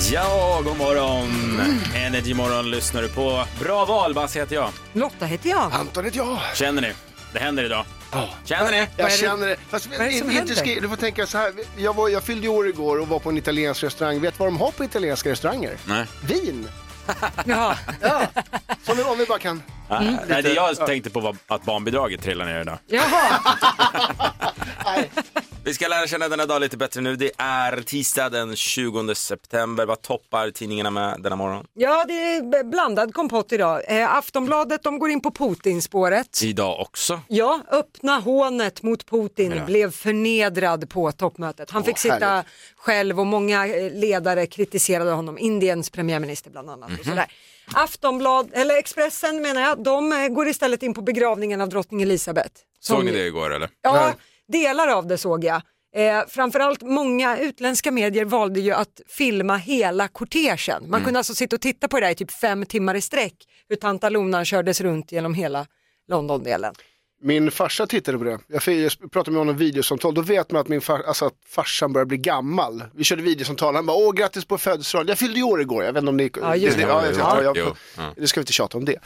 Ja, god morgon. Energy morgon lyssnar du på. Bra val, Basse heter jag. Lotta heter jag. Anton heter jag. Känner ni? Det händer idag. Känner ni? Jag det- känner det. Fast vad är det som inte händer? du får tänka så här. Jag, var, jag fyllde år igår och var på en italiensk restaurang. Vet du vad de har på italienska restauranger? Nej. Vin. Ja. Ja. Som vi, om vi bara kan. Mm. Nej, det jag tänkte på var att barnbidraget trillar ner idag. Jaha, Nej. Vi ska lära känna denna dag lite bättre nu. Det är tisdag den 20 september. Vad toppar tidningarna med denna morgon? ja det är blandad kompott idag. Eh, Aftonbladet de går in på Putin-spåret. Idag också. Ja, öppna hånet mot Putin Ja. blev förnedrad på toppmötet. Han fick sitta härligt. själv och många eh, ledare kritiserade honom, Indiens premiärminister bland annat. Mhm. Och sådär. Aftonblad, eller Expressen menar jag, de eh, går istället in på begravningen av drottning Elisabeth. Såg ni det igår eller? Ja, delar av det såg jag. Eh, framförallt många utländska medier valde ju att filma hela kortegen. Man Mm. kunde alltså sitta och titta på det där i typ fem timmar i sträck, hur tanta Lona kördes runt genom hela Londondelen. Min farsa tittade på det. Jag fick- jag pratade med honom om videosamtal. Då vet man att, min far, alltså att farsan börjar bli gammal. Vi körde videosamtal. Han bara, åh grattis på födelsedagen. Jag fyllde ju år igår. Jag vet inte om ni... Ja, just det. ja, ja, Jo, ja. Nu ska vi inte tjata om det.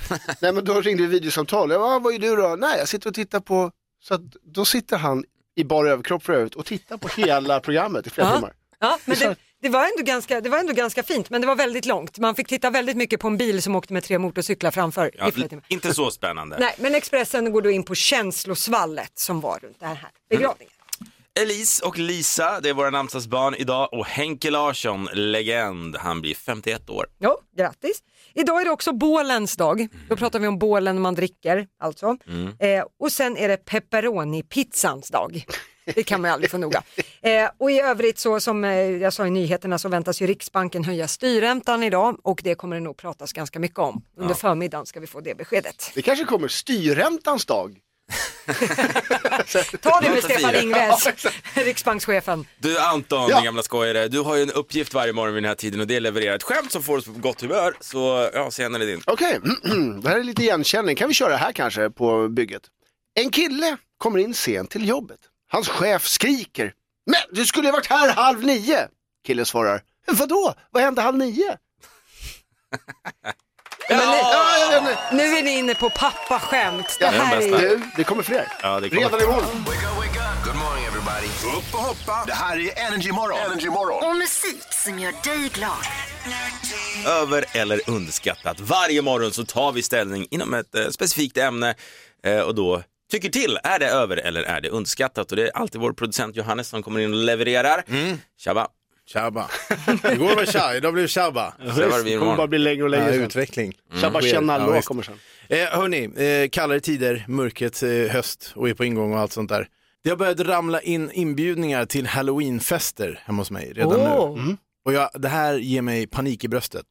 Nej men då ringde vi videosamtal. Jag bara, "Ah, vad är du då? Nej jag sitter och tittar på, så att, då sitter han i bara överkropp för övrigt och tittar på hela programmet i flera Ja. timmar. Ja, men det, det, var ändå ganska, det var ändå ganska fint, men det var väldigt långt. Man fick titta väldigt mycket på en bil som åkte med tre motorcyklar framför. Ja, i flera timmar. inte så spännande. Nej, men Expressen går då in på känslosvallet som var runt den här begravningen. Elise och Lisa, det är våra namnsdagsbarn idag och Henke Larsson, legend, han blir 51 år. Jo, grattis. Idag är det också bålens dag. Då pratar vi om bålen man dricker alltså. Eh, och sen är det pepperoni-pizzans dag. Det kan man ju aldrig få noga. Eh, och i övrigt så som eh, jag sa i nyheterna så väntas ju Riksbanken höja styrräntan idag och det kommer det nog pratas ganska mycket om. Under förmiddagen ska vi få det beskedet. Det kanske kommer styrräntans dag. Ta det med Stefan. Ingves, Riksbankschefen. Du Anton, Ja. din gamla skojare, du har ju en uppgift varje morgon vid den här tiden och det är leverera ett skämt som får oss på gott humör. Så ja, scenen är din. Okej, det här är lite igenkänning. Kan vi köra här kanske på bygget? En kille kommer in sent till jobbet. Hans chef skriker. Men du skulle ju varit här halv nio. Killen svarar. Vadå? Vad hände halv nio? Men nu, nu är ni inne på pappaskämt. Det det här är ju... Du, det kommer fler. Ja, det kommer. Redan imorgon. Wake up, wake up. Good morning everybody. Upp och hoppa. Det här är Energy Morgon. Energy Morgon. Och musik som gör dig glad. Över eller underskattat. Varje morgon så tar vi ställning inom ett eh, specifikt ämne eh, och då tycker till. Är det över eller är det underskattat? Och det är alltid vår producent Johannes som kommer in och levererar. Tjaba! Shabba. Igår var tja, idag blev shabba. Så var det vi Det kommer bara imorgon. bli längre och längre. Ja, sen. utveckling. Shabba Sker. Chanel Ja, visst. kommer sen. Eh, hörni, eh, kallare tider, mörkret, eh, höst och är på ingång och allt sånt där. Det har börjat ramla in inbjudningar till halloweenfester hemma hos mig redan Åh. nu. Och jag, det här ger mig panik i bröstet.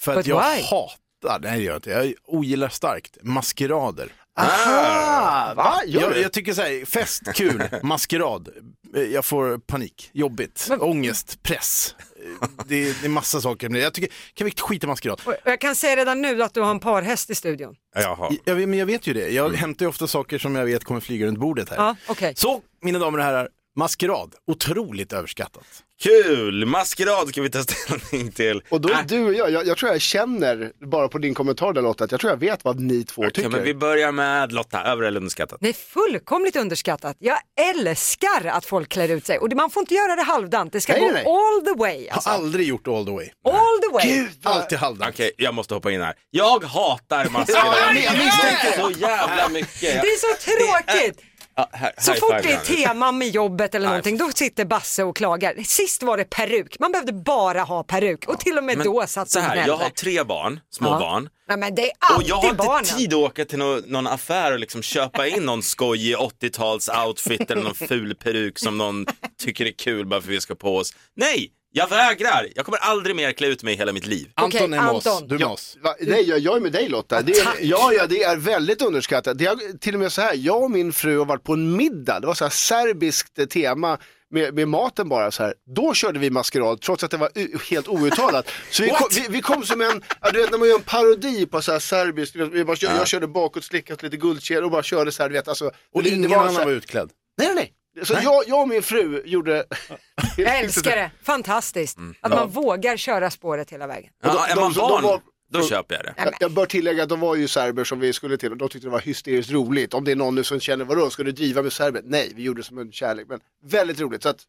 För But att jag why? hatar, nej det gör jag inte, jag ogillar starkt maskerader. Aha, va? Gör Jag, jag tycker så här, fest, kul, maskerad, eh, jag får panik, jobbigt, Men- ångest, press. Eh, Det, det är massa saker. Men jag tycker, kan vi skita i maskerad? Och Jag kan säga redan nu att du har en parhäst i studion. Jaha. Jag, vet- men jag vet ju det. Jag hämtar ju ofta saker som jag vet kommer flyga runt bordet här. Ja, okej. Så, mina damer och herrar, maskerad, otroligt överskattat. Kul! Maskerad ska vi ta ställning till. Och då är du och jag, jag, jag tror jag känner, bara på din kommentar där Lotta, att jag tror jag vet vad ni två tycker. men vi börjar med Lotta, över eller underskattat? Det är fullkomligt underskattat. Jag älskar att folk klär ut sig och det- man får inte göra det halvdant. Det ska Nej, gå nej, all the way. Har Alltså. aldrig gjort all the way. All the way. Gud, vad... Alltid halvdant. Okej, jag måste hoppa in här. Jag hatar maskerad. Ja, jag misstänkte så jävla mycket. Det är så tråkigt. Ja, här- Så fort det är tema med jobbet eller någonting, då sitter Basse och klagar. Sist var det peruk, man behövde bara ha peruk och till och med Men då satt så här, jag har tre barn, små Ja. barn. Nej men det är Och jag har inte barnen. tid att åka till nå- någon affär och liksom köpa in någon skojig 80-tals outfit eller någon ful peruk som någon tycker är kul bara för att vi ska på oss. Nej, jag vägrar. Jag kommer aldrig mer klä ut mig i hela mitt liv. Anton Okej, är med oss, Anton. du är med Ja, oss. va, nej, jag, jag är med dig Lotta. Det är, ja, ja, det är väldigt underskattat. Det är till och med så här, jag och min fru har varit på en middag, det var så här serbiskt tema med, med maten bara så här. Då körde vi maskerad trots att det var u- helt outtalat. Så vi kom, vi, vi kom som en, ja, du vet när man gör en parodi på så här serbiskt, vi bara, jag, jag körde bakåt, slickat lite guldkedjor och bara körde så här, du vet alltså. Och det- det ingen var annan så här- var utklädd. Nej, nej, nej. Så jag, jag och min fru gjorde... Jag älskar det, fantastiskt. Att man vågar köra spåret hela vägen. Ja, är de- man de- barn, de var- då köper jag det. Jag, jag bör tillägga att de var ju serber som vi skulle till och de tyckte det var hysteriskt roligt. Om det är någon nu som känner, vadå, ska du driva med serber? Nej, vi gjorde det som en kärlek, men väldigt roligt. Så att,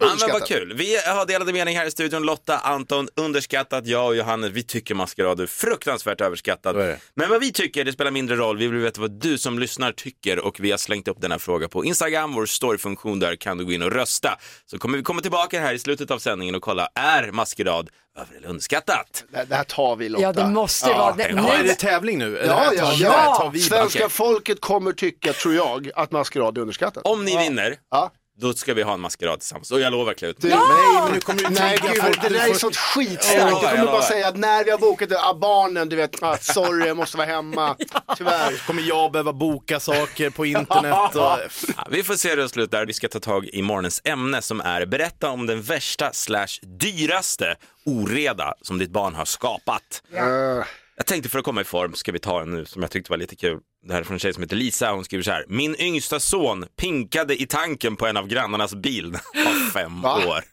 Ja, men vad kul. Vi har delade mening här i studion. Lotta, Anton, underskattat. Jag och Johannes, vi tycker maskerad är fruktansvärt överskattad. Är. Men vad vi tycker, det spelar mindre roll. Vi vill veta vad du som lyssnar tycker och vi har slängt upp den här frågan på Instagram, vår storyfunktion. Där kan du gå in och rösta. Så kommer vi komma tillbaka här i slutet av sändningen och kolla, är maskerad över eller underskattat? Det, det här tar vi Lotta. Ja, det måste vara det. ja, Ja, är Nu, det tävling nu? Ja, ja, tar- ja. vi Svenska Okej. folket kommer tycka, tror jag, att maskerad är underskattat. Om ni vinner, Ja. Då ska vi ha en maskerad tillsammans. Och jag lovar klä ut mig. Du, Nej, men nu kommer du Nej, gud, folk. det där är sånt skitsnack. Ja, Du jag kommer bara säga att när vi har bokat det, ah, barnen, du vet, ah, sorry, jag måste vara hemma. Tyvärr. kommer jag behöva boka saker på internet och... Ja, vi får se hur det slutar. Vi ska ta tag i morgonens ämne som är berätta om den värsta slash dyraste oreda som ditt barn har skapat. Eh, Jag tänkte för att komma i form ska vi ta en nu som jag tyckte var lite kul. Det här är från en tjej som heter Lisa. Hon skriver så här. Min yngsta son pinkade i tanken på en av grannarnas bil var fem Va? år.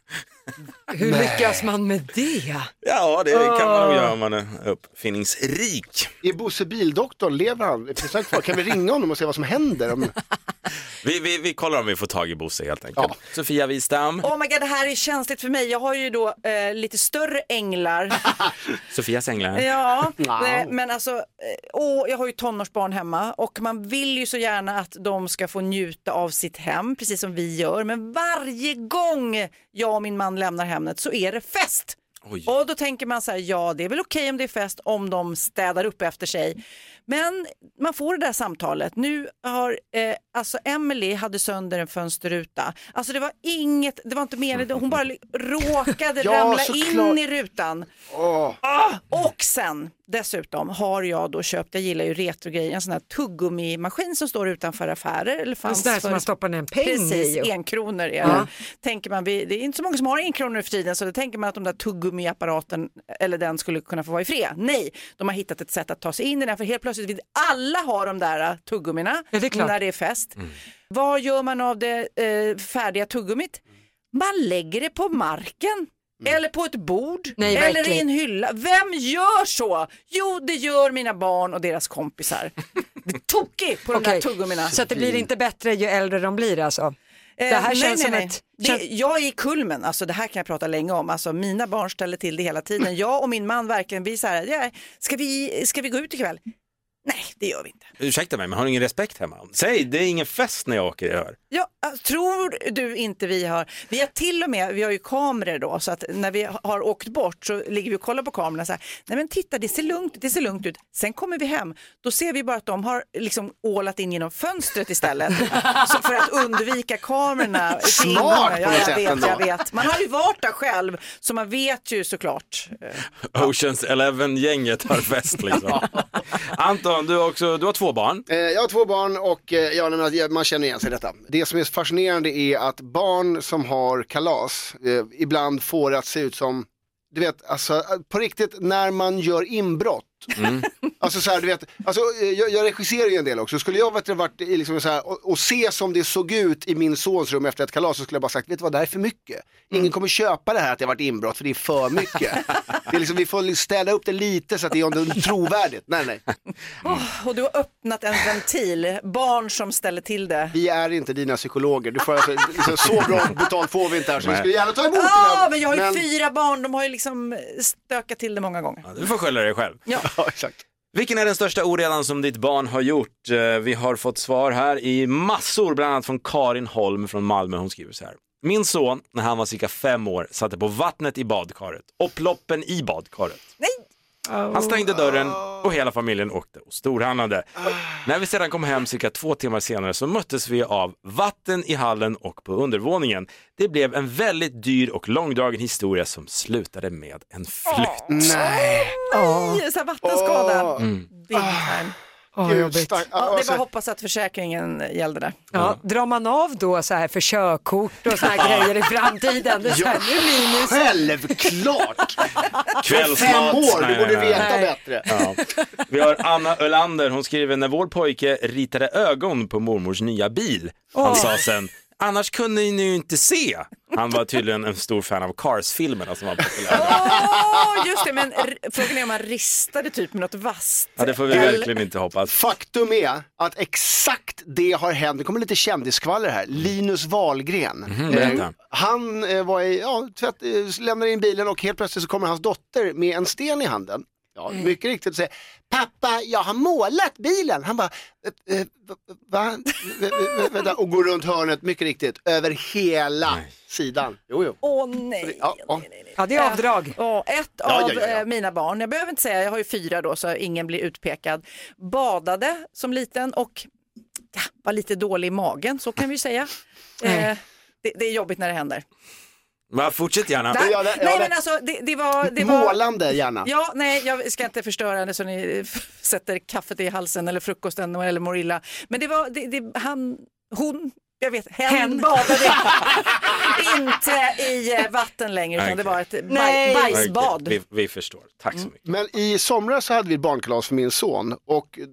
hur lyckas man med det? Ja, det kan man nog göra om man är uppfinningsrik. är Bosse bildoktorn, lever han? Finns han kvar? Kan vi ringa honom och se vad som händer? Om... Vi, vi, vi kollar om vi får tag i Bosse helt enkelt. Ja. Sofia Wistam. Oh my god, det här är känsligt för mig. Jag har ju då eh, lite större änglar. Sofias änglar. ja, Wow. eh, men alltså, eh, åh, jag har ju tonårsbarn hemma och man vill ju så gärna att de ska få njuta av sitt hem, precis som vi gör. Men varje gång jag och min man lämnar hemmet så är det fest. Oj. Och då tänker man så här, ja det är väl okej om det är fest om de städar upp efter sig. Men man får det där samtalet. Nu har, eh, alltså Emily hade sönder en fönsterruta. Alltså det var inget, det var inte meningen, hon bara råkade Ja, ramla såklart. in i rutan. Åh. Ah, och sen dessutom har jag då köpt, jag gillar ju retrogrejer, en sån här tuggummi-maskin som står utanför affärer. Eller En fanns sån där som man stoppar ner en peng Precis, i. enkronor är det. Tänker man, det är inte så många som har enkronor för tiden så då tänker man att de där tuggummiapparaten eller den skulle kunna få vara i fred. Nej, de har hittat ett sätt att ta sig in i den för helt plötsligt vill alla ha de där uh, tuggummina Ja, det när det är fest. Vad gör man av det eh, färdiga tuggummit? Man lägger det på marken. Eller på ett bord, Nej, eller i äckligt. en hylla. Vem gör så? Jo, det gör mina barn och deras kompisar. Det är tokigt på de där Okej, tuggummina. Så att det blir inte bättre ju äldre de blir alltså? Eh, det här nej, känns nej, som nej. ett... Det, jag är i kulmen, alltså det här kan jag prata länge om. Alltså, mina barn ställer till det hela tiden. Jag och min man verkligen blir så här, ja, ska, vi, ska vi gå ut ikväll? Nej, det gör vi inte. Ursäkta mig, men har du ingen respekt hemma? Säg, det är ingen fest när jag åker, jag hör. Ja, alltså, tror du inte vi har, vi har till och med, vi har ju kameror då, så att när vi har åkt bort så ligger vi och kollar på kamerorna så här, nej men titta det ser lugnt, det ser lugnt ut. Sen kommer vi hem, då ser vi bara att de har liksom ålat in genom fönstret istället. så för att undvika kamerorna. Smart på ja, något jag sätt vet, ändå. jag vet. Man har ju varit där själv, så man vet ju såklart. Oceans Eleven-gänget har fest liksom. Anton, du, har också, du har två barn. Eh, jag har två barn och eh, ja, men man känner igen sig i detta. Det som är fascinerande är att barn som har kalas eh, ibland får det att se ut som, du vet, alltså på riktigt när man gör inbrott. Alltså så här, du vet, alltså, eh, jag, jag regisserar ju en del också. Skulle jag vet, du, varit i liksom så här, och, och se som det såg ut i min sons rum efter ett kalas så skulle jag bara sagt, vet du vad, det här är för mycket. Ingen kommer köpa det här att det har varit inbrott för det är för mycket. det är liksom, vi får städa upp det lite så att det är trovärdigt. Nej, nej. Och du har öppnat en ventil, barn som ställer till det. Vi är inte dina psykologer. Du får alltså, liksom, så bra betalt får vi inte här så vi skulle gärna ta emot Ja, dina- men jag har ju men- fyra barn, de har ju liksom stökat till det många gånger. Du får skylla dig själv. Ja. Ja, exakt. Vilken är den största oredan som ditt barn har gjort? Eh, vi har fått svar här i massor, bland annat från Karin Holm från Malmö. Hon skriver så här. Min son, när han var cirka fem år, satte på vattnet i badkaret och ploppen i badkaret. Nej. Han stängde dörren och hela familjen åkte och storhandlade. När vi sedan kom hem cirka två timmar senare så möttes vi av vatten i hallen och på undervåningen. Det blev en väldigt dyr och långdragen historia som slutade med en flytt. Nej. Nej, så här vattenskada. Åh. Big time. Åh, Gud, jobbigt. stark- Ja, det är alltså, bara att hoppas att försäkringen gällde det. Ja, drar man av då så här för körkort och såna här grejer i framtiden? Det är så här, nu minus. Självklart! Kvällsmat. Fem år, du borde nej, nej. veta bättre. Ja. Vi har Anna Ölander, hon skriver när vår pojke ritade ögon på mormors nya bil. Han sa sen, Annars kunde ni ju inte se. Han var tydligen en stor fan av Cars-filmerna som var populära. Åh, just det, men frågan är om han ristade typ med något vasst. Ja, det får vi Eller- verkligen inte hoppas. Faktum är att exakt det har hänt, det kommer lite kändisskvaller här, Linus Wahlgren. Berätta. Eh, han eh, var i, ja, tvätt, eh, lämnade in bilen och helt plötsligt så kommer hans dotter med en sten i handen. Ja, Mm. mycket riktigt säger, pappa jag har målat bilen. Han bara, eh, eh, va? va? Vä- vä- Vänta, och går runt hörnet, mycket riktigt, över hela sidan. Jo, jo. Åh nej. Ja, ja. Ja, det är avdrag. Ja, ett Ja, av ja, ja, ja. eh, mina barn, jag behöver inte säga, jag har ju fyra då så ingen blir utpekad, badade som liten och ja, var lite dålig i magen, så kan vi ju säga. Eh, det, det är jobbigt när det händer. Va, fortsätt gärna. Där, ja, det- ja, nej men alltså det, det var... Det var Målande gärna. Ja, nej, jag ska inte förstöra det så ni sätter kaffet i halsen eller frukosten eller mår illa. Men det var, det, det, han, hon, jag vet, hen, Hen. badade inte i eh, vatten längre utan det var ett baj, Nej. bajsbad. Okej, Vi, vi förstår. Tack så mycket. Men i somras så hade vi ett barnkalas för min son och eh,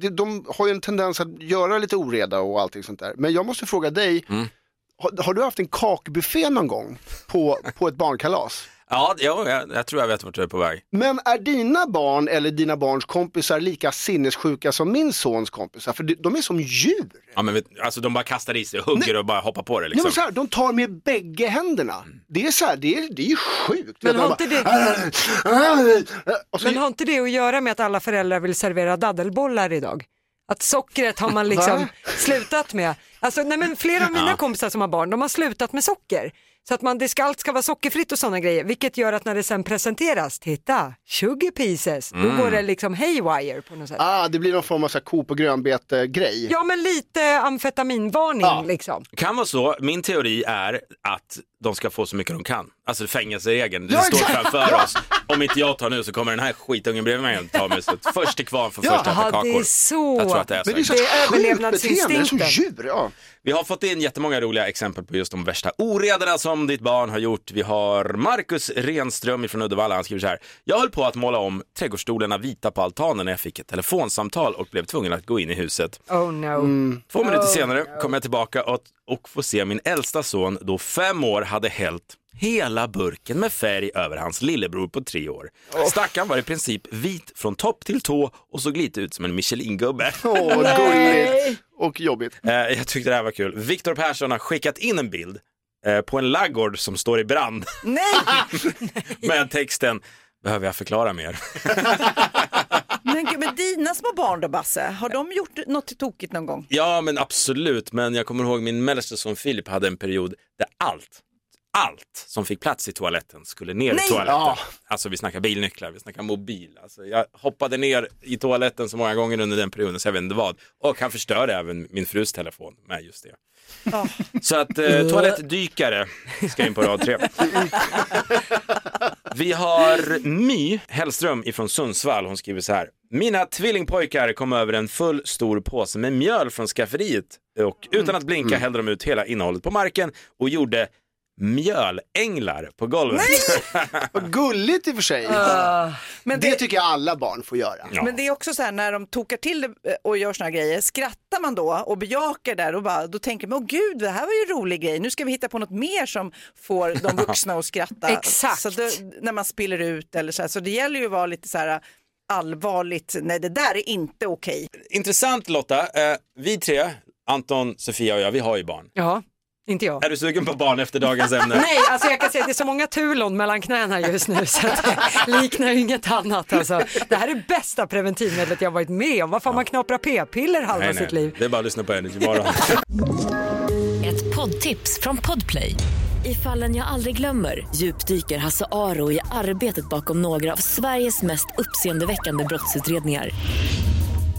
de, de har ju en tendens att göra lite oreda och allting sånt där. Men jag måste fråga dig, Mm. Har, har du haft en kakbuffé någon gång på, på ett barnkalas? Ja, ja jag, jag tror jag vet vart du är på väg. Men är dina barn eller dina barns kompisar lika sinnessjuka som min sons kompisar? För de, de är som djur. Ja, men, vet- alltså, de bara kastar i sig hugger och bara hoppar på det. Liksom. men så här, de tar med bägge händerna. Det är så här, det är, det är ju sjukt. Men har bara- inte Och så, Men har inte det att göra med att alla föräldrar vill servera daddelbollar idag? Att sockret har man liksom slutat med. Alltså, nej men flera av mina kompisar som har barn, de har slutat med socker. Så att man, det ska, allt ska vara sockerfritt och sådana grejer, vilket gör att när det sen presenteras, titta, sugar pieces, då går det liksom haywire på något sätt. ah, det blir någon form av så här ko på grönbete grej. Ja men lite amfetaminvarning Ja. liksom. Kan vara så. Min teori är att de ska få så mycket de kan. Alltså fängelseregeln, det Ja, står exakt. framför oss. Om inte jag tar nu så kommer den här skitungen bredvid mig att ta mig. Så först till kvarn får Ja. först äta kakor. det är så. Jag tror att det är så. Men det är så Det är beteende, det är överlevnadsinstinkten. som djur. Ja. Vi har fått in jättemånga roliga exempel på just de värsta oredorna som ditt barn har gjort. Vi har Marcus Renström från Uddevalla. Han skriver så här. Jag höll på att måla om trädgårdsstolarna vita på altanen när jag fick ett telefonsamtal och blev tvungen att gå in i huset. Oh no. Mm. Två minuter senare kom jag tillbaka och, och får se min äldsta son, då fem år, hade hällt hela burken med färg över hans lillebror på tre år. Stackaren var i princip vit från topp till tå och såg lite ut som en Michelin-gubbe. Åh, gulligt och jobbigt. Eh, jag tyckte det här var kul. Viktor Persson har skickat in en bild eh, på en laggård som står i brand Nej, med texten Behöver jag förklara mer? men, men dina små barn då Basse, har de gjort något tokigt någon gång? Ja, men absolut. Men jag kommer ihåg min mellersta son Filip hade en period där allt, allt som fick plats i toaletten skulle ner Nej! i toaletten. Ja. Alltså vi snackar bilnycklar, vi snackar mobil. Alltså, jag hoppade ner i toaletten så många gånger under den perioden så jag vet inte vad. Och han förstörde även min frus telefon med just det. Ja. Så att eh, toalettdykare ska in på rad tre. Vi har My Hellström ifrån Sundsvall. Hon skriver så här. Mina tvillingpojkar kom över en full stor påse med mjöl från skafferiet och utan att blinka hällde de ut hela innehållet på marken och gjorde mjölänglar på golvet. Vad gulligt i och för sig. Men Det det, tycker jag alla barn får göra. Ja. men det är också så här när de tokar till det eh, och gör såna här grejer, skrattar man då och bejakar där och bara, då tänker man, åh gud, det här var ju en rolig grej, nu ska vi hitta på något mer som får de vuxna att skratta. Exakt. Så det, när man spiller ut eller så här, så det gäller ju att vara lite så här allvarligt, nej det där är inte okej. Intressant Lotta, eh, vi tre, Anton, Sofia och jag, vi har ju barn. Ja, inte jag. Är du sugen på barn efter dagens ämne? Nej, alltså jag kan säga att det är så många tulon mellan knäna just nu så att det liknar inget annat. Alltså. Det här är bästa preventivmedlet jag varit med om. Varför har man knaprat p-piller halva Nej, nej. sitt liv? Det är bara att lyssna på Energy Morgon. Ett poddtips från Podplay. I fallen jag aldrig glömmer djupdyker Hasse Aro i arbetet bakom några av Sveriges mest uppseendeväckande brottsutredningar.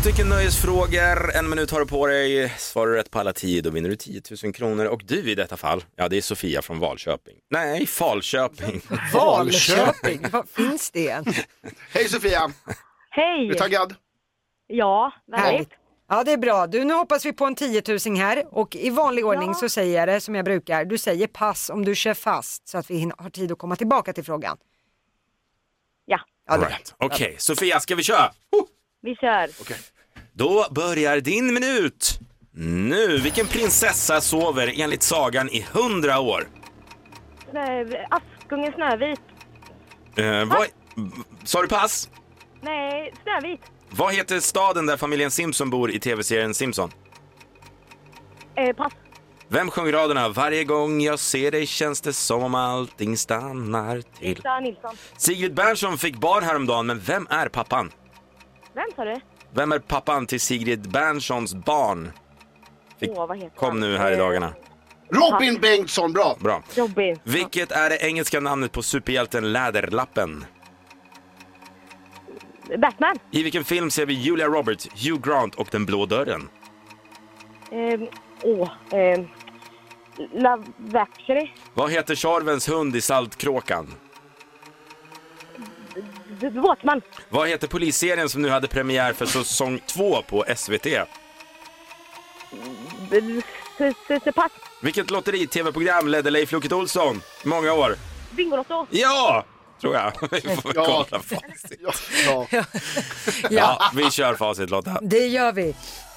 stycken nöjesfrågor. En minut har du på dig. Svarar du rätt på alla tio då vinner du 10 000 kronor. Och du i detta fall, ja det är Sofia från Valköping. Nej, Falköping. Valköping, vad finns det än? Hej Sofia! Hej! Är du taggad? Ja, väldigt. Ja, det är bra. Du, nu hoppas vi på en 10 000 här och i vanlig ordning så säger jag det som jag brukar. Du säger pass om du kör fast så att vi har tid att komma tillbaka till frågan. Ja, Ja, Right. Okej, Sofia, ska vi köra? Vi kör. Då börjar din minut. Nu, vilken prinsessa sover enligt sagan i hundra år? Snö- Askungen Snövit. Eh, vad... Sa du pass? Nej, Snövit. Vad heter staden där familjen Simpson bor i tv-serien Simpson? Eh, pass. Vem sjöng raderna “Varje gång jag ser dig känns det som om allting stannar till”? Lisa Nilsson. Sigrid Bernson fick barn häromdagen, men vem är pappan? Vem sa du? Vem är pappan till Sigrid Bernssons barn? Fick- Åh, vad heter Kom han? nu här i dagarna. Robin Bengtsson, bra! Bra. Robin. Vilket är det engelska namnet på superhjälten Läderlappen? Batman. I vilken film ser vi Julia Roberts, Hugh Grant och Den blå dörren? Eh, Åh. Eh, Love Actually. Vad heter Tjorvens hund i Saltkråkan? Båtman. Vad heter polisserien som nu hade premiär för säsong två på SVT? D- s- s- s- Pass. Vilket lotteri-tv-program ledde Leif Loket Olsson många år? Bingolotto. Ja, tror jag. Vi får Ja. kolla facit. Ja, ja. Ja, vi kör facit Lotta. Det gör vi.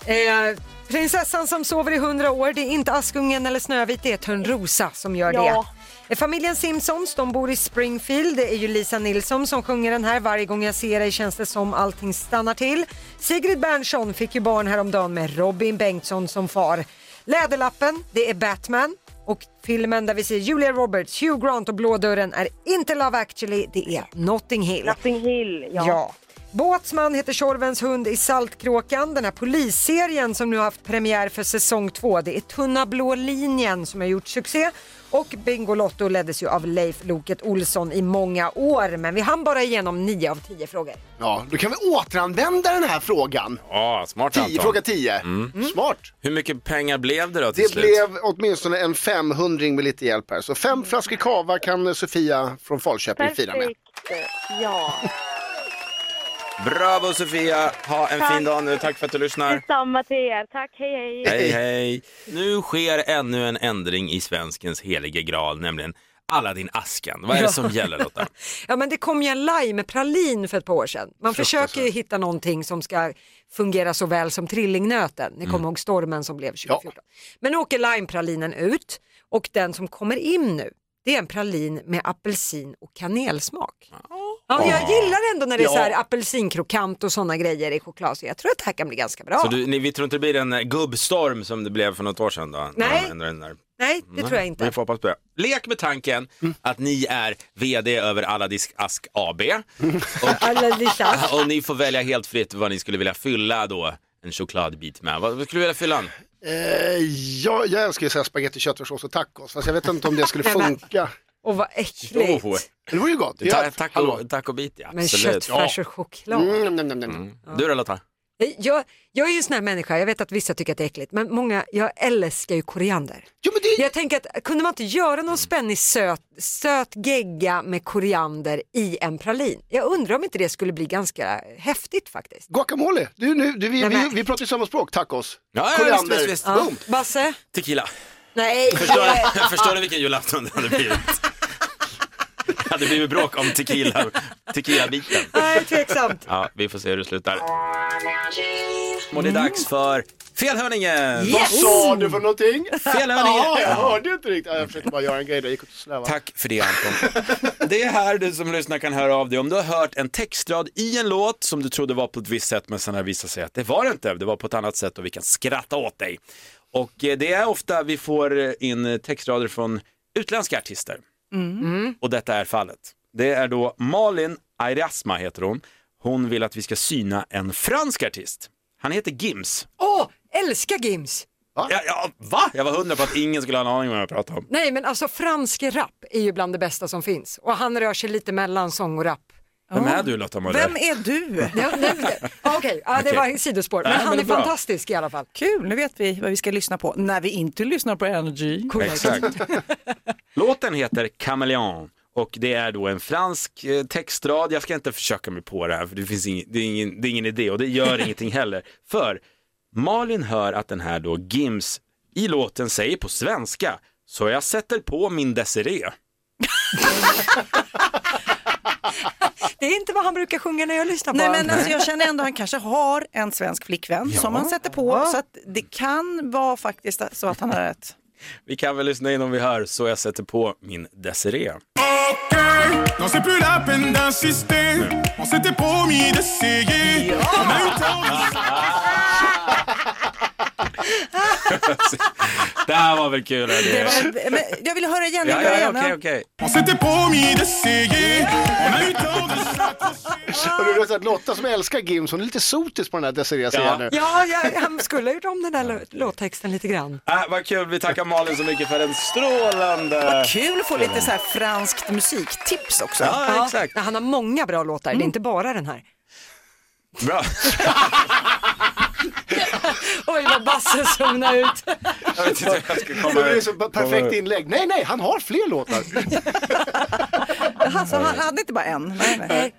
Eh, prinsessan som sover i 100 år, det är inte Askungen eller Snövit, det är Törnrosa som gör Ja. det. Familjen Simpsons, de bor i Springfield. Det är ju Lisa Nilsson som sjunger den här. Varje gång jag ser dig känns det som allting stannar till. Sigrid Bernson fick ju barn häromdagen med Robin Bengtsson som far. Läderlappen, det är Batman. Och filmen där vi ser Julia Roberts, Hugh Grant och Blå dörren är inte Love actually, det är Notting Hill. Notting Hill. Ja. Ja. Båtsman heter Tjorvens hund i Saltkråkan. Den här polisserien som nu har haft premiär för säsong två. Det är Tunna blå linjen som har gjort succé. Och Bingolotto leddes ju av Leif Loket Olsson i många år. Men vi hann bara igenom nio av tio frågor. ja, då kan vi återanvända den här frågan. Ja, smart 10, Anton. fråga 10. Smart. Hur mycket pengar blev det då till Det slut? blev åtminstone en 500 med lite hjälp här. Så fem flaskor kava kan Sofia från Falköping fira med. Perfekt. Ja. Bravo Sofia, ha en Tack. fin dag nu. Tack för att du lyssnar. Detsamma till er. Tack. Hej, hej. Hej hej. Nu sker ännu en ändring i svenskens helige graal, nämligen Aladdin-asken. Vad är det som gäller Lotta? Ja men det kom ju en lime-pralin för ett par år sedan. Man försöker ju hitta någonting som ska fungera så väl som trillingnöten. Ni kommer ihåg stormen som blev 2014. Men nu åker lime-pralinen ut och den som kommer in nu det är en pralin med apelsin och kanelsmak. Ja, jag gillar ändå när det är så här apelsinkrokant och sådana grejer i choklad så jag tror att det här kan bli ganska bra. Så du, ni, vi tror inte det blir en eh, gubbstorm som det blev för något år sedan då? Nej. Den- den där- Nej, det tror jag Vi inte. får hoppas på det. Lek med tanken att ni är VD över Alladisk Ask AB lisa. och ni får välja helt fritt vad ni skulle vilja fylla då en chokladbit med. Vad skulle du vilja fylla den? Eh, ja, jag älskar ju spagetti, köttfärssås och tacos. Fast jag vet inte om det skulle funka. Och vad äckligt. Oh, Det vore ju gott. ta, Ja, hallå. taco, tacobit ja. Men Absolut. köttfärs och choklad. Mm, nej, nej, nej, nej. Du då Lotta? Jag, jag är ju en sån här människa, jag vet att vissa tycker att det är äckligt, men många, jag älskar ju koriander. Jo, men det... Jag tänker att kunde man inte göra någon spännig söt, söt gegga med koriander i en pralin? Jag undrar om inte det skulle bli ganska häftigt faktiskt. Guacamole, du, nu, du, vi, Nej, vi, men- vi pratar ju samma språk, tacos. Ja, ja, Koriander. visst, visst, visst. Ja. Boom. Basse? Tequila. Nej, Förstår, förstår du vilken julafton det hade blivit? Det hade blivit bråk om tequila, tequila-biten. nej tveksamt. Ja, vi får se hur det slutar. Och det är dags för Felhörningen! Vad sa du för någonting? Felhörningen! Ja, jag hörde inte riktigt. Ja, Jag försökte bara göra en grej där, jag gick åt. Tack för det Anton. Det är här du som lyssnar kan höra av dig om du har hört en textrad i en låt som du trodde var på ett visst sätt men sen har det visat sig att det var det inte, det var på ett annat sätt och vi kan skratta åt dig. Och eh, det är ofta vi får in textrader från utländska artister. Och detta är fallet. Det är då Malin Airasma heter hon. Hon vill att vi ska syna en fransk artist. Han heter Gims. Åh, älskar Gims! Ja, ja, va? Jag var hundra på att ingen skulle ha en aning om vad jag pratade om. Nej men alltså fransk rap är ju bland det bästa som finns och han rör sig lite mellan sång och rap. Vem är du Lotta Möller? Vem är du? Ja, nej, men- ja, Okej, det Okej. var ett sidospår. Men Nej, han men är bra. fantastisk i alla fall. Kul, nu vet vi vad vi ska lyssna på när vi inte lyssnar på Energy. Exakt. Låten heter Chameleon och det är då en fransk eh, textrad. Jag ska inte försöka mig på det här för det, finns ingen, det, är ingen, det är ingen idé och det gör ingenting heller. För Malin hör att den här då Gims i låten säger på svenska så jag sätter på min Desiree. Det är inte vad han brukar sjunga när jag lyssnar på Nej honom. men alltså, jag känner ändå att han kanske har en svensk flickvän som han sätter på. Så att det kan vara faktiskt så att han har rätt. Vi kan väl lyssna in om vi hör så jag sätter på min Desiree. Non, Det här var väl kul? Det Eller? var, men jag vill höra igen. Ja, ja, ja, okej, okej. Och du vet att Lotta som älskar Gims, hon är lite sotis på den här Desiree ser Ja. jag nu. Ja, han skulle ha gjort om den där lå- låttexten lite grann. Äh, vad kul, vi tackar Malin så mycket för en strålande... Kul att få lite så här franskt musiktips också. Ja, exakt. Ja, han har många bra låtar, det är inte bara den här. Bra. Oj, vad Basse zonade ut. Jag vet inte jag ska komma... Det är så perfekt inlägg. Nej, nej, han har fler låtar. Alltså, han hade inte bara en. Nej, nej.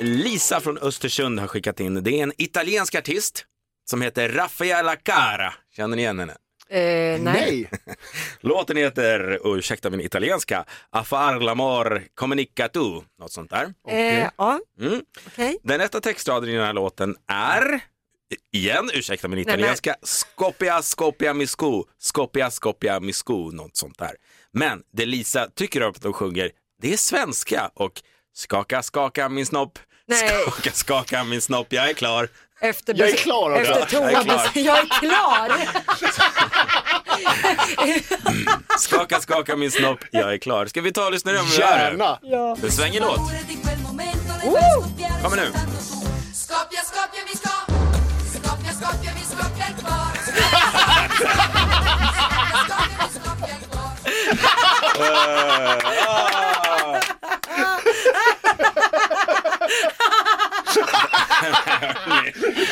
Lisa från Östersund har skickat in. Det är en italiensk artist som heter Raffaella Cara. Känner ni igen henne? Eh, nej. Låten heter, ursäkta min italienska, Affar l'amor comunica tu, något sånt där. Eh, ja, Mm. okej. Den rätta textraden i den här låten är, igen, ursäkta min Nej, men- italienska, Scopia scopia miscu, Scopia scopia miscu, något sånt där. Men det Lisa tycker om att de sjunger, det är svenska och skaka skaka min snopp, Nej. skaka skaka min snopp, jag är klar. Efter, Jag är klar också. Efter Jag är toan, klar. jag är klar. Skaka skaka min snopp, jag är klar. Ska vi ta och lyssna nu om vi gör det? Gärna. Ja. En svängig låt. Kommer nu.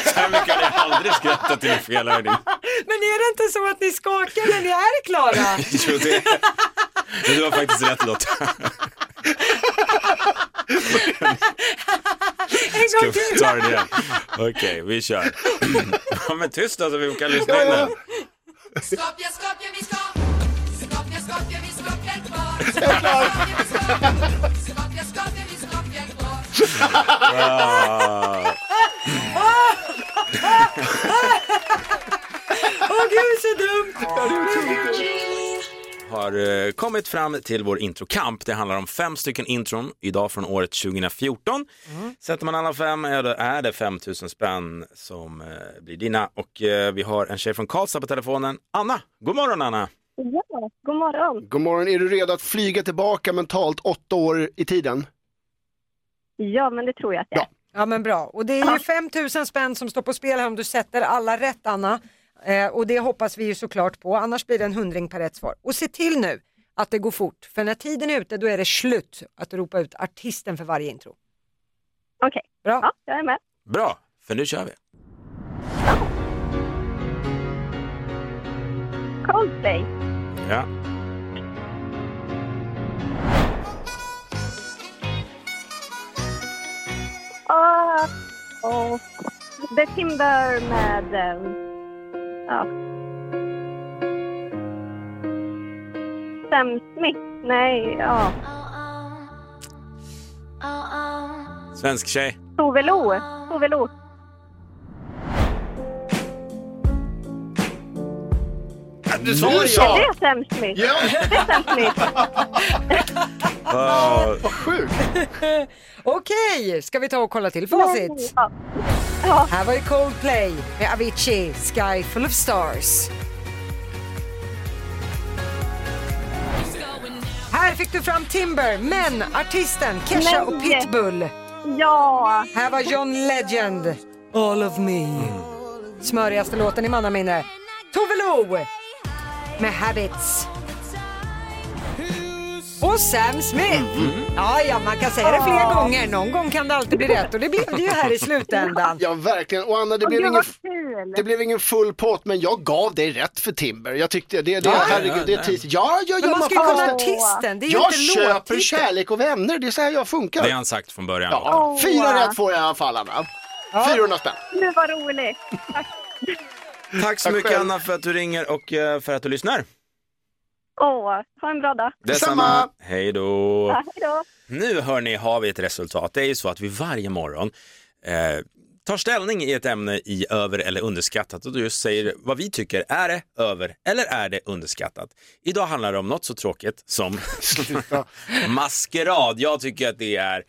Så här mycket har jag aldrig skrattat till en felhörning. Men är det inte så att ni skakar när ni är klara? Jo, det, men du har faktiskt rätt Lotta. En gång till. Okej, vi kör. Ja, men tyst då så vi kan lyssna in den. Skopje, Skopje, vi ska Skopje, Skopje, vi Skopje kvar Skopje, vi Skopje, Skopje, vi Skopje kvar. Åh gud så dumt. Har eh, kommit fram till vår introkamp. Det handlar om fem stycken intron idag från året 2014. Sätter man alla fem ja, då är det 5 000 spänn som eh, blir dina. Och eh, vi har en tjej från Karlstad på telefonen. Anna, god morgon Anna. Ja, god morgon. God morgon, är du redo att flyga tillbaka mentalt åtta år i tiden? Ja, men det tror jag att det är. Ja men bra, och det är ju 5000 spänn som står på spel här om du sätter alla rätt Anna. Eh, och det hoppas vi ju såklart på, annars blir det en hundring per rätt svar. Och se till nu att det går fort, för när tiden är ute då är det slut att ropa ut artisten för varje intro. Okej, Bra. ja, jag är med. Bra, för nu kör vi. Coldplay, Ja. och, och The Timber med, eh, ja. Sam Smith, nej, ja. Svensk tjej. Tove Lo, Tove Lo. Du sa Det är Sam Smith. Ja. Det är Sam Smith. Vad sjukt. Okej, ska vi ta och kolla till facit? Ja. Ja. Här var det Coldplay med Avicii, Sky full of stars. Här fick du fram Timber, men artisten Kesha och. Pitbull. Ja, Här var John Legend, All of me. Smörigaste låten i mannaminne. Tove Lo med Habits. Och Sam Smith. Ja, ja, man kan säga det fler gånger. Någon gång kan det alltid bli rätt och det blev det ju här i slutändan. Ja, verkligen. Och Anna, det blev, ingen, det blev ingen full pott, men jag gav dig rätt för Timber. Jag tyckte det, det Ja, herregud, det är tis. Ja, ja, ja, Men man ska ju kunna artisten, det är ju Jag inte köper låttitel. kärlek och vänner, det är så här jag funkar. Det har han sagt från början. Ja, fyra rätt får jag i alla fall, Anna. 400 spänn. Nu var roligt. Tack. Tack så Tack mycket själv. Anna för att du ringer och eh, för att du lyssnar. Åh, ha en bra dag. Detsamma. Hej då. Ja, hej då. Nu hörni har vi ett resultat. Det är ju så att vi varje morgon eh, tar ställning i ett ämne i över eller underskattat och just säger vad vi tycker. Är det över eller är det underskattat? Idag handlar det om något så tråkigt som maskerad. Jag tycker att det är,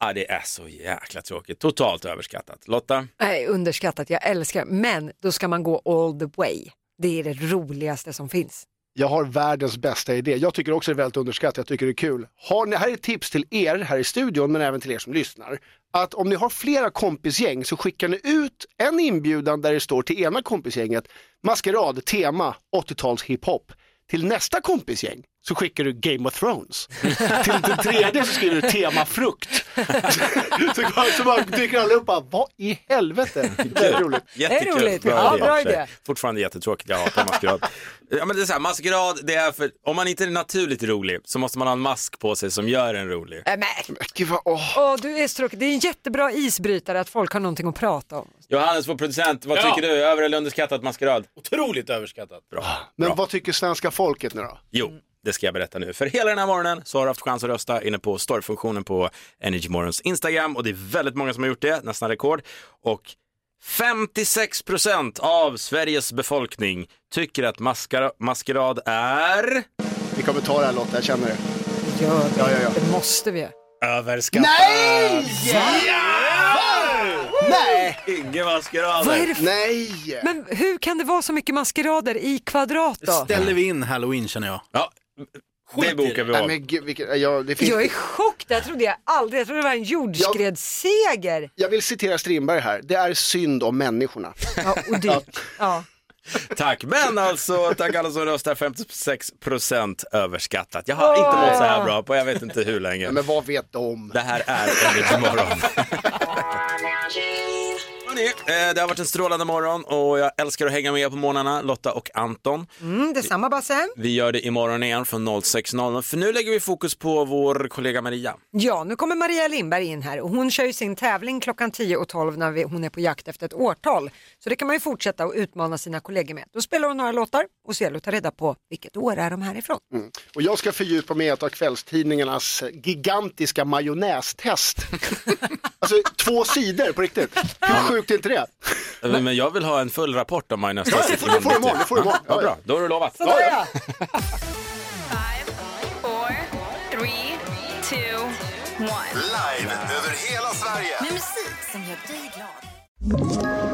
ja, det är så jäkla tråkigt. Totalt överskattat. Lotta? Nej, underskattat, jag älskar men då ska man gå all the way. Det är det roligaste som finns. Jag har världens bästa idé. Jag tycker också det är väldigt underskattat, jag tycker det är kul. Har ni, här är ett tips till er här i studion, men även till er som lyssnar. Att om ni har flera kompisgäng så skickar ni ut en inbjudan där det står till ena kompisgänget maskerad, tema 80-tals hiphop. Till nästa kompisgäng så skickar du Game of Thrones. till den tredje så skriver du tema frukt. så, så bara dyker alla upp och vad i helvete? Det är roligt. Jättekul. roligt. Ja, bra i och för sig. idé. Fortfarande jättetråkigt, jag hatar maskerad. ja, men det är så här, maskerad, det är för, om man inte är naturligt rolig så måste man ha en mask på sig som gör en rolig. Äh, men, Gud, vad, åh. åh, du är så tråkig. Det är en jättebra isbrytare att folk har någonting att prata om. Johannes, vår producent, vad Ja. tycker du? Över eller underskattat maskerad? Otroligt överskattat. Bra. Men vad tycker svenska folket nu då? Jo, det ska jag berätta nu. För hela den här morgonen så har du haft chans att rösta inne på storyfunktionen på Energy Morgons Instagram och det är väldigt många som har gjort det, nästan rekord. Och 56 procent av Sveriges befolkning tycker att maskara- maskerad är Vi kommer ta det här Lotta, jag känner det. Gör det. Ja, ja, ja. Det måste vi. överskattat. Nej! Nej! Ingen maskerad. Vad är det för... Nej! Men hur kan det vara så mycket maskerader i kvadrat då? Ställer vi in halloween känner jag. Ja, det bokar vi Nej av. men gud, vilket, ja, det finns... Jag är i chock, det här trodde jag aldrig. Jag trodde det var en jordskredsseger. Jag vill citera Strindberg här. Det är synd om människorna. Ja, och dyrt. Ja. Tack, men alltså tack alla som röstar, 56 procent överskattat. Jag har inte mått så här bra på jag vet inte hur länge. Men vad vet de? Det här är Energy Morgon. Hörrni, eh, det har varit en strålande morgon och jag älskar att hänga med på morgnarna, Lotta och Anton. Mm, detsamma Basse. Vi gör det imorgon igen från 06.00 för nu lägger vi fokus på vår kollega Maria. Ja, nu kommer Maria Lindberg in här och hon kör ju sin tävling klockan 10 och 12 när vi, hon är på jakt efter ett årtal. Så det kan man ju fortsätta och utmana sina kollegor med. Då spelar hon några låtar och så gäller att ta reda på vilket år är de härifrån. Mm. Och jag ska fördjupa mig i ett av kvällstidningarnas gigantiska majonnästest. alltså två sidor på riktigt. Hur sjukt är inte det? Men, jag vill ha en full rapport om Magnus Ja, det får- det får du imorgon, det får du imorgon. Ja, bra, då har du lovat. Sådär ja! Four, three, two, one. Live över hela Sverige. Med musik som gör dig glad.